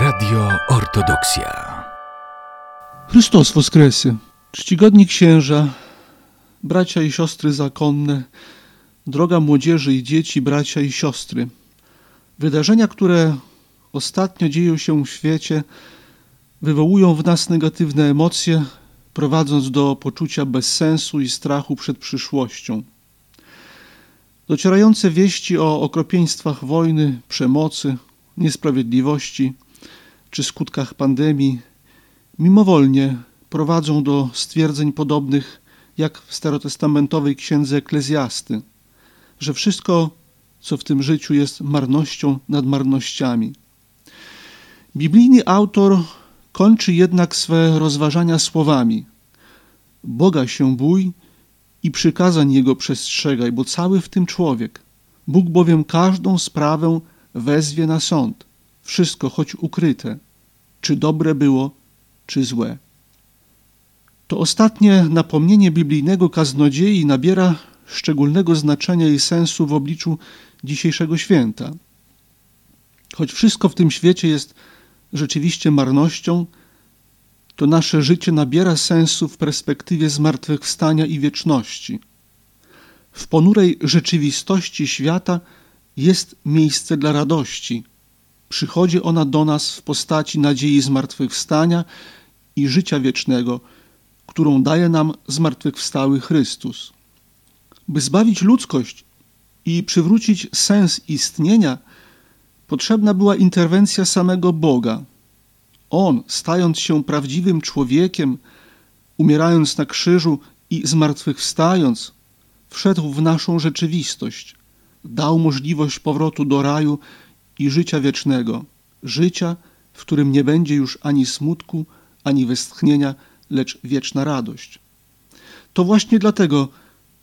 Radio Ortodoksja. Chrystus Woskresy, czcigodni księża, bracia i siostry zakonne, droga młodzieży i dzieci, bracia i siostry. Wydarzenia, które ostatnio dzieją się w świecie, wywołują w nas negatywne emocje, prowadząc do poczucia bezsensu i strachu przed przyszłością. Docierające wieści o okropieństwach wojny, przemocy, niesprawiedliwości czy skutkach pandemii mimowolnie prowadzą do stwierdzeń podobnych jak w starotestamentowej księdze Eklezjasty, że wszystko, co w tym życiu jest marnością nad marnościami. Biblijny autor kończy jednak swe rozważania słowami: Boga się bój i przykazań Jego przestrzegaj, bo cały w tym człowiek. Bóg bowiem każdą sprawę wezwie na sąd, wszystko choć ukryte, czy dobre było, czy złe. To ostatnie napomnienie biblijnego kaznodziei nabiera szczególnego znaczenia i sensu w obliczu dzisiejszego święta. Choć wszystko w tym świecie jest rzeczywiście marnością, to nasze życie nabiera sensu w perspektywie zmartwychwstania i wieczności. W ponurej rzeczywistości świata jest miejsce dla radości. Przychodzi ona do nas w postaci nadziei zmartwychwstania i życia wiecznego, którą daje nam zmartwychwstały Chrystus. By zbawić ludzkość i przywrócić sens istnienia, potrzebna była interwencja samego Boga. On, stając się prawdziwym człowiekiem, umierając na krzyżu i zmartwychwstając, wszedł w naszą rzeczywistość, dał możliwość powrotu do raju i życia wiecznego, życia, w którym nie będzie już ani smutku, ani westchnienia, lecz wieczna radość. To właśnie dlatego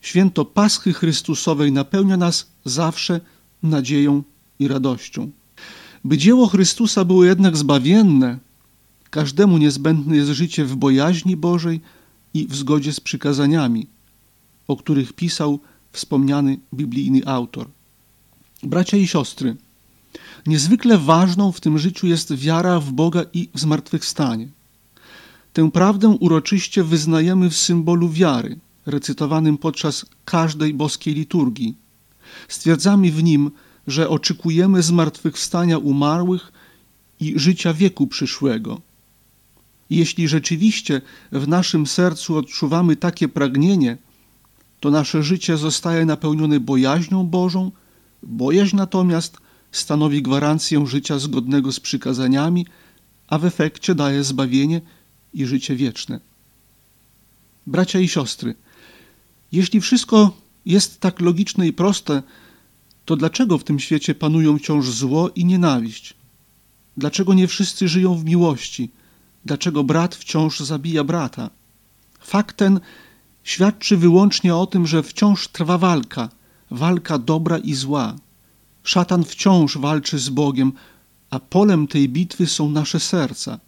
święto Paschy Chrystusowej napełnia nas zawsze nadzieją i radością. By dzieło Chrystusa było jednak zbawienne, każdemu niezbędne jest życie w bojaźni Bożej i w zgodzie z przykazaniami, o których pisał wspomniany biblijny autor. Bracia i siostry, niezwykle ważną w tym życiu jest wiara w Boga i w zmartwychwstanie. Tę prawdę uroczyście wyznajemy w symbolu wiary, recytowanym podczas każdej boskiej liturgii. Stwierdzamy w nim, że oczekujemy zmartwychwstania umarłych i życia wieku przyszłego. Jeśli rzeczywiście w naszym sercu odczuwamy takie pragnienie, to nasze życie zostaje napełnione bojaźnią Bożą, bojaźń natomiast stanowi gwarancję życia zgodnego z przykazaniami, a w efekcie daje zbawienie i życie wieczne. Bracia i siostry, jeśli wszystko jest tak logiczne i proste, to dlaczego w tym świecie panują wciąż zło i nienawiść? Dlaczego nie wszyscy żyją w miłości? Dlaczego brat wciąż zabija brata? Fakt ten świadczy wyłącznie o tym, że wciąż trwa walka, walka dobra i zła. Szatan wciąż walczy z Bogiem, a polem tej bitwy są nasze serca.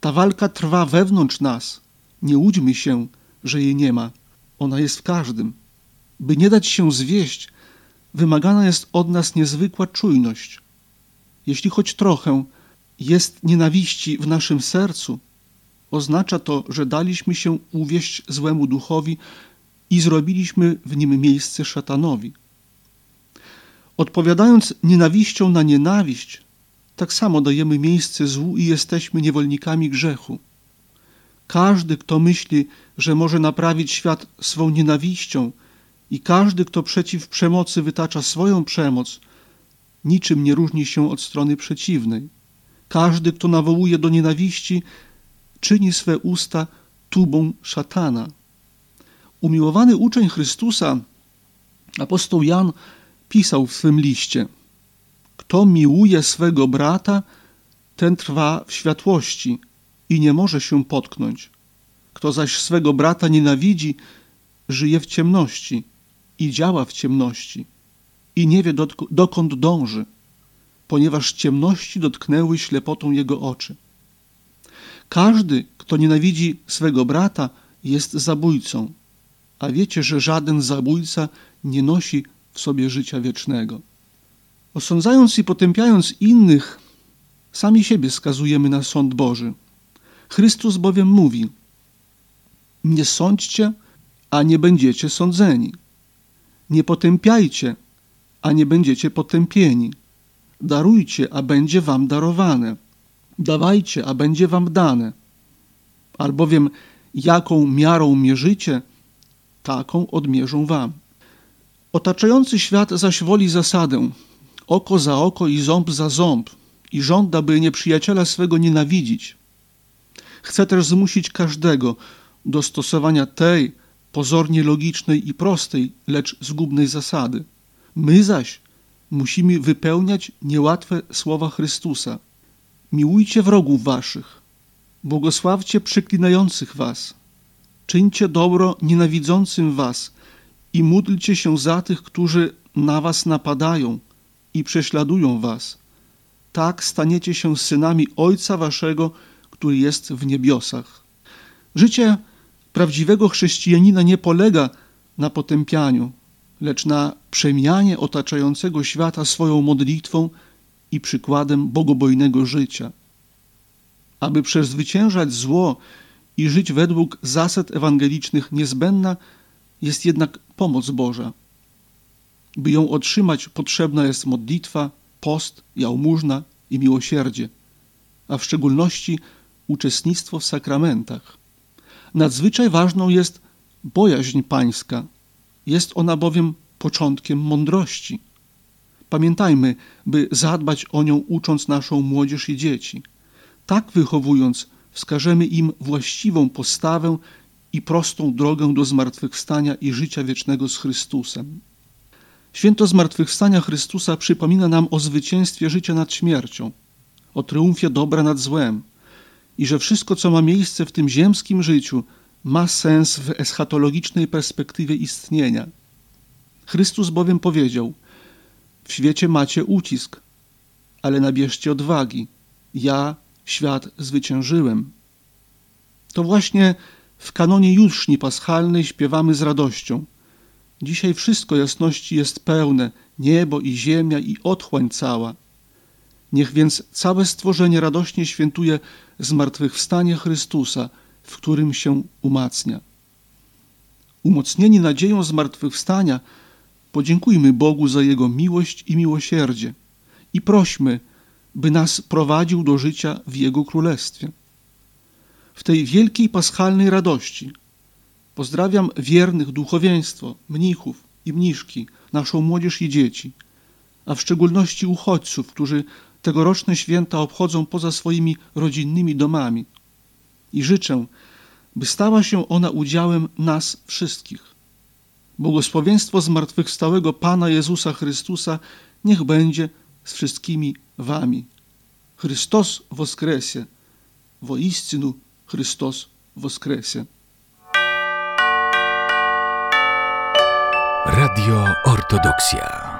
Ta walka trwa wewnątrz nas. Nie łudźmy się, że jej nie ma. Ona jest w każdym. By nie dać się zwieść, wymagana jest od nas niezwykła czujność. Jeśli choć trochę jest nienawiści w naszym sercu, oznacza to, że daliśmy się uwieść złemu duchowi i zrobiliśmy w nim miejsce szatanowi. Odpowiadając nienawiścią na nienawiść, tak samo dajemy miejsce złu i jesteśmy niewolnikami grzechu. Każdy, kto myśli, że może naprawić świat swą nienawiścią, i każdy, kto przeciw przemocy wytacza swoją przemoc, niczym nie różni się od strony przeciwnej. Każdy, kto nawołuje do nienawiści, czyni swe usta tubą szatana. Umiłowany uczeń Chrystusa, apostoł Jan, pisał w swym liście: Kto miłuje swego brata, ten trwa w światłości i nie może się potknąć. Kto zaś swego brata nienawidzi, żyje w ciemności i działa w ciemności i nie wie dokąd dąży, ponieważ ciemności dotknęły ślepotą jego oczy. Każdy, kto nienawidzi swego brata, jest zabójcą, a wiecie, że żaden zabójca nie nosi w sobie życia wiecznego. Osądzając i potępiając innych, Sami siebie skazujemy na sąd Boży. Chrystus bowiem mówi: Nie sądźcie, a nie będziecie sądzeni. Nie potępiajcie, a nie będziecie potępieni. Darujcie, a będzie wam darowane. Dawajcie, a będzie wam dane. Albowiem jaką miarą mierzycie, taką odmierzą wam. Otaczający świat zaś woli zasadę oko za oko i ząb za ząb i żąda, by nieprzyjaciela swego nienawidzić. Chce też zmusić każdego do stosowania tej pozornie logicznej i prostej, lecz zgubnej zasady. My zaś musimy wypełniać niełatwe słowa Chrystusa. Miłujcie wrogów waszych, błogosławcie przeklinających was, czyńcie dobro nienawidzącym was i módlcie się za tych, którzy na was napadają i prześladują was. Tak staniecie się synami Ojca waszego, który jest w niebiosach. Życie prawdziwego chrześcijanina nie polega na potępianiu, lecz na przemianie otaczającego świata swoją modlitwą i przykładem bogobojnego życia. Aby przezwyciężać zło i żyć według zasad ewangelicznych, niezbędna jest jednak pomoc Boża. By ją otrzymać, potrzebna jest modlitwa, post, jałmużna i miłosierdzie, a w szczególności uczestnictwo w sakramentach. Nadzwyczaj ważną jest bojaźń pańska. Jest ona bowiem początkiem mądrości. Pamiętajmy, by zadbać o nią, ucząc naszą młodzież i dzieci. Tak wychowując, wskażemy im właściwą postawę i prostą drogę do zmartwychwstania i życia wiecznego z Chrystusem. Święto zmartwychwstania Chrystusa przypomina nam o zwycięstwie życia nad śmiercią, o triumfie dobra nad złem i że wszystko, co ma miejsce w tym ziemskim życiu, ma sens w eschatologicznej perspektywie istnienia. Chrystus bowiem powiedział: W świecie macie ucisk, ale nabierzcie odwagi. Ja świat zwyciężyłem. To właśnie w kanonie Juszni Paschalnej śpiewamy z radością. Dzisiaj wszystko jasności jest pełne, niebo i ziemia i otchłań cała. Niech więc całe stworzenie radośnie świętuje zmartwychwstanie Chrystusa, w którym się umacnia. Umocnieni nadzieją zmartwychwstania, podziękujmy Bogu za Jego miłość i miłosierdzie i prośmy, by nas prowadził do życia w Jego Królestwie. W tej wielkiej paschalnej radości pozdrawiam wiernych duchowieństwo, mnichów i mniszki, naszą młodzież i dzieci, a w szczególności uchodźców, którzy tegoroczne święta obchodzą poza swoimi rodzinnymi domami. I życzę, by stała się ona udziałem nas wszystkich. Błogosławieństwo zmartwychwstałego Pana Jezusa Chrystusa niech będzie z wszystkimi wami. Chrystus woskresie, woistinu Chrystus woskresie. Radio Ortodoksja.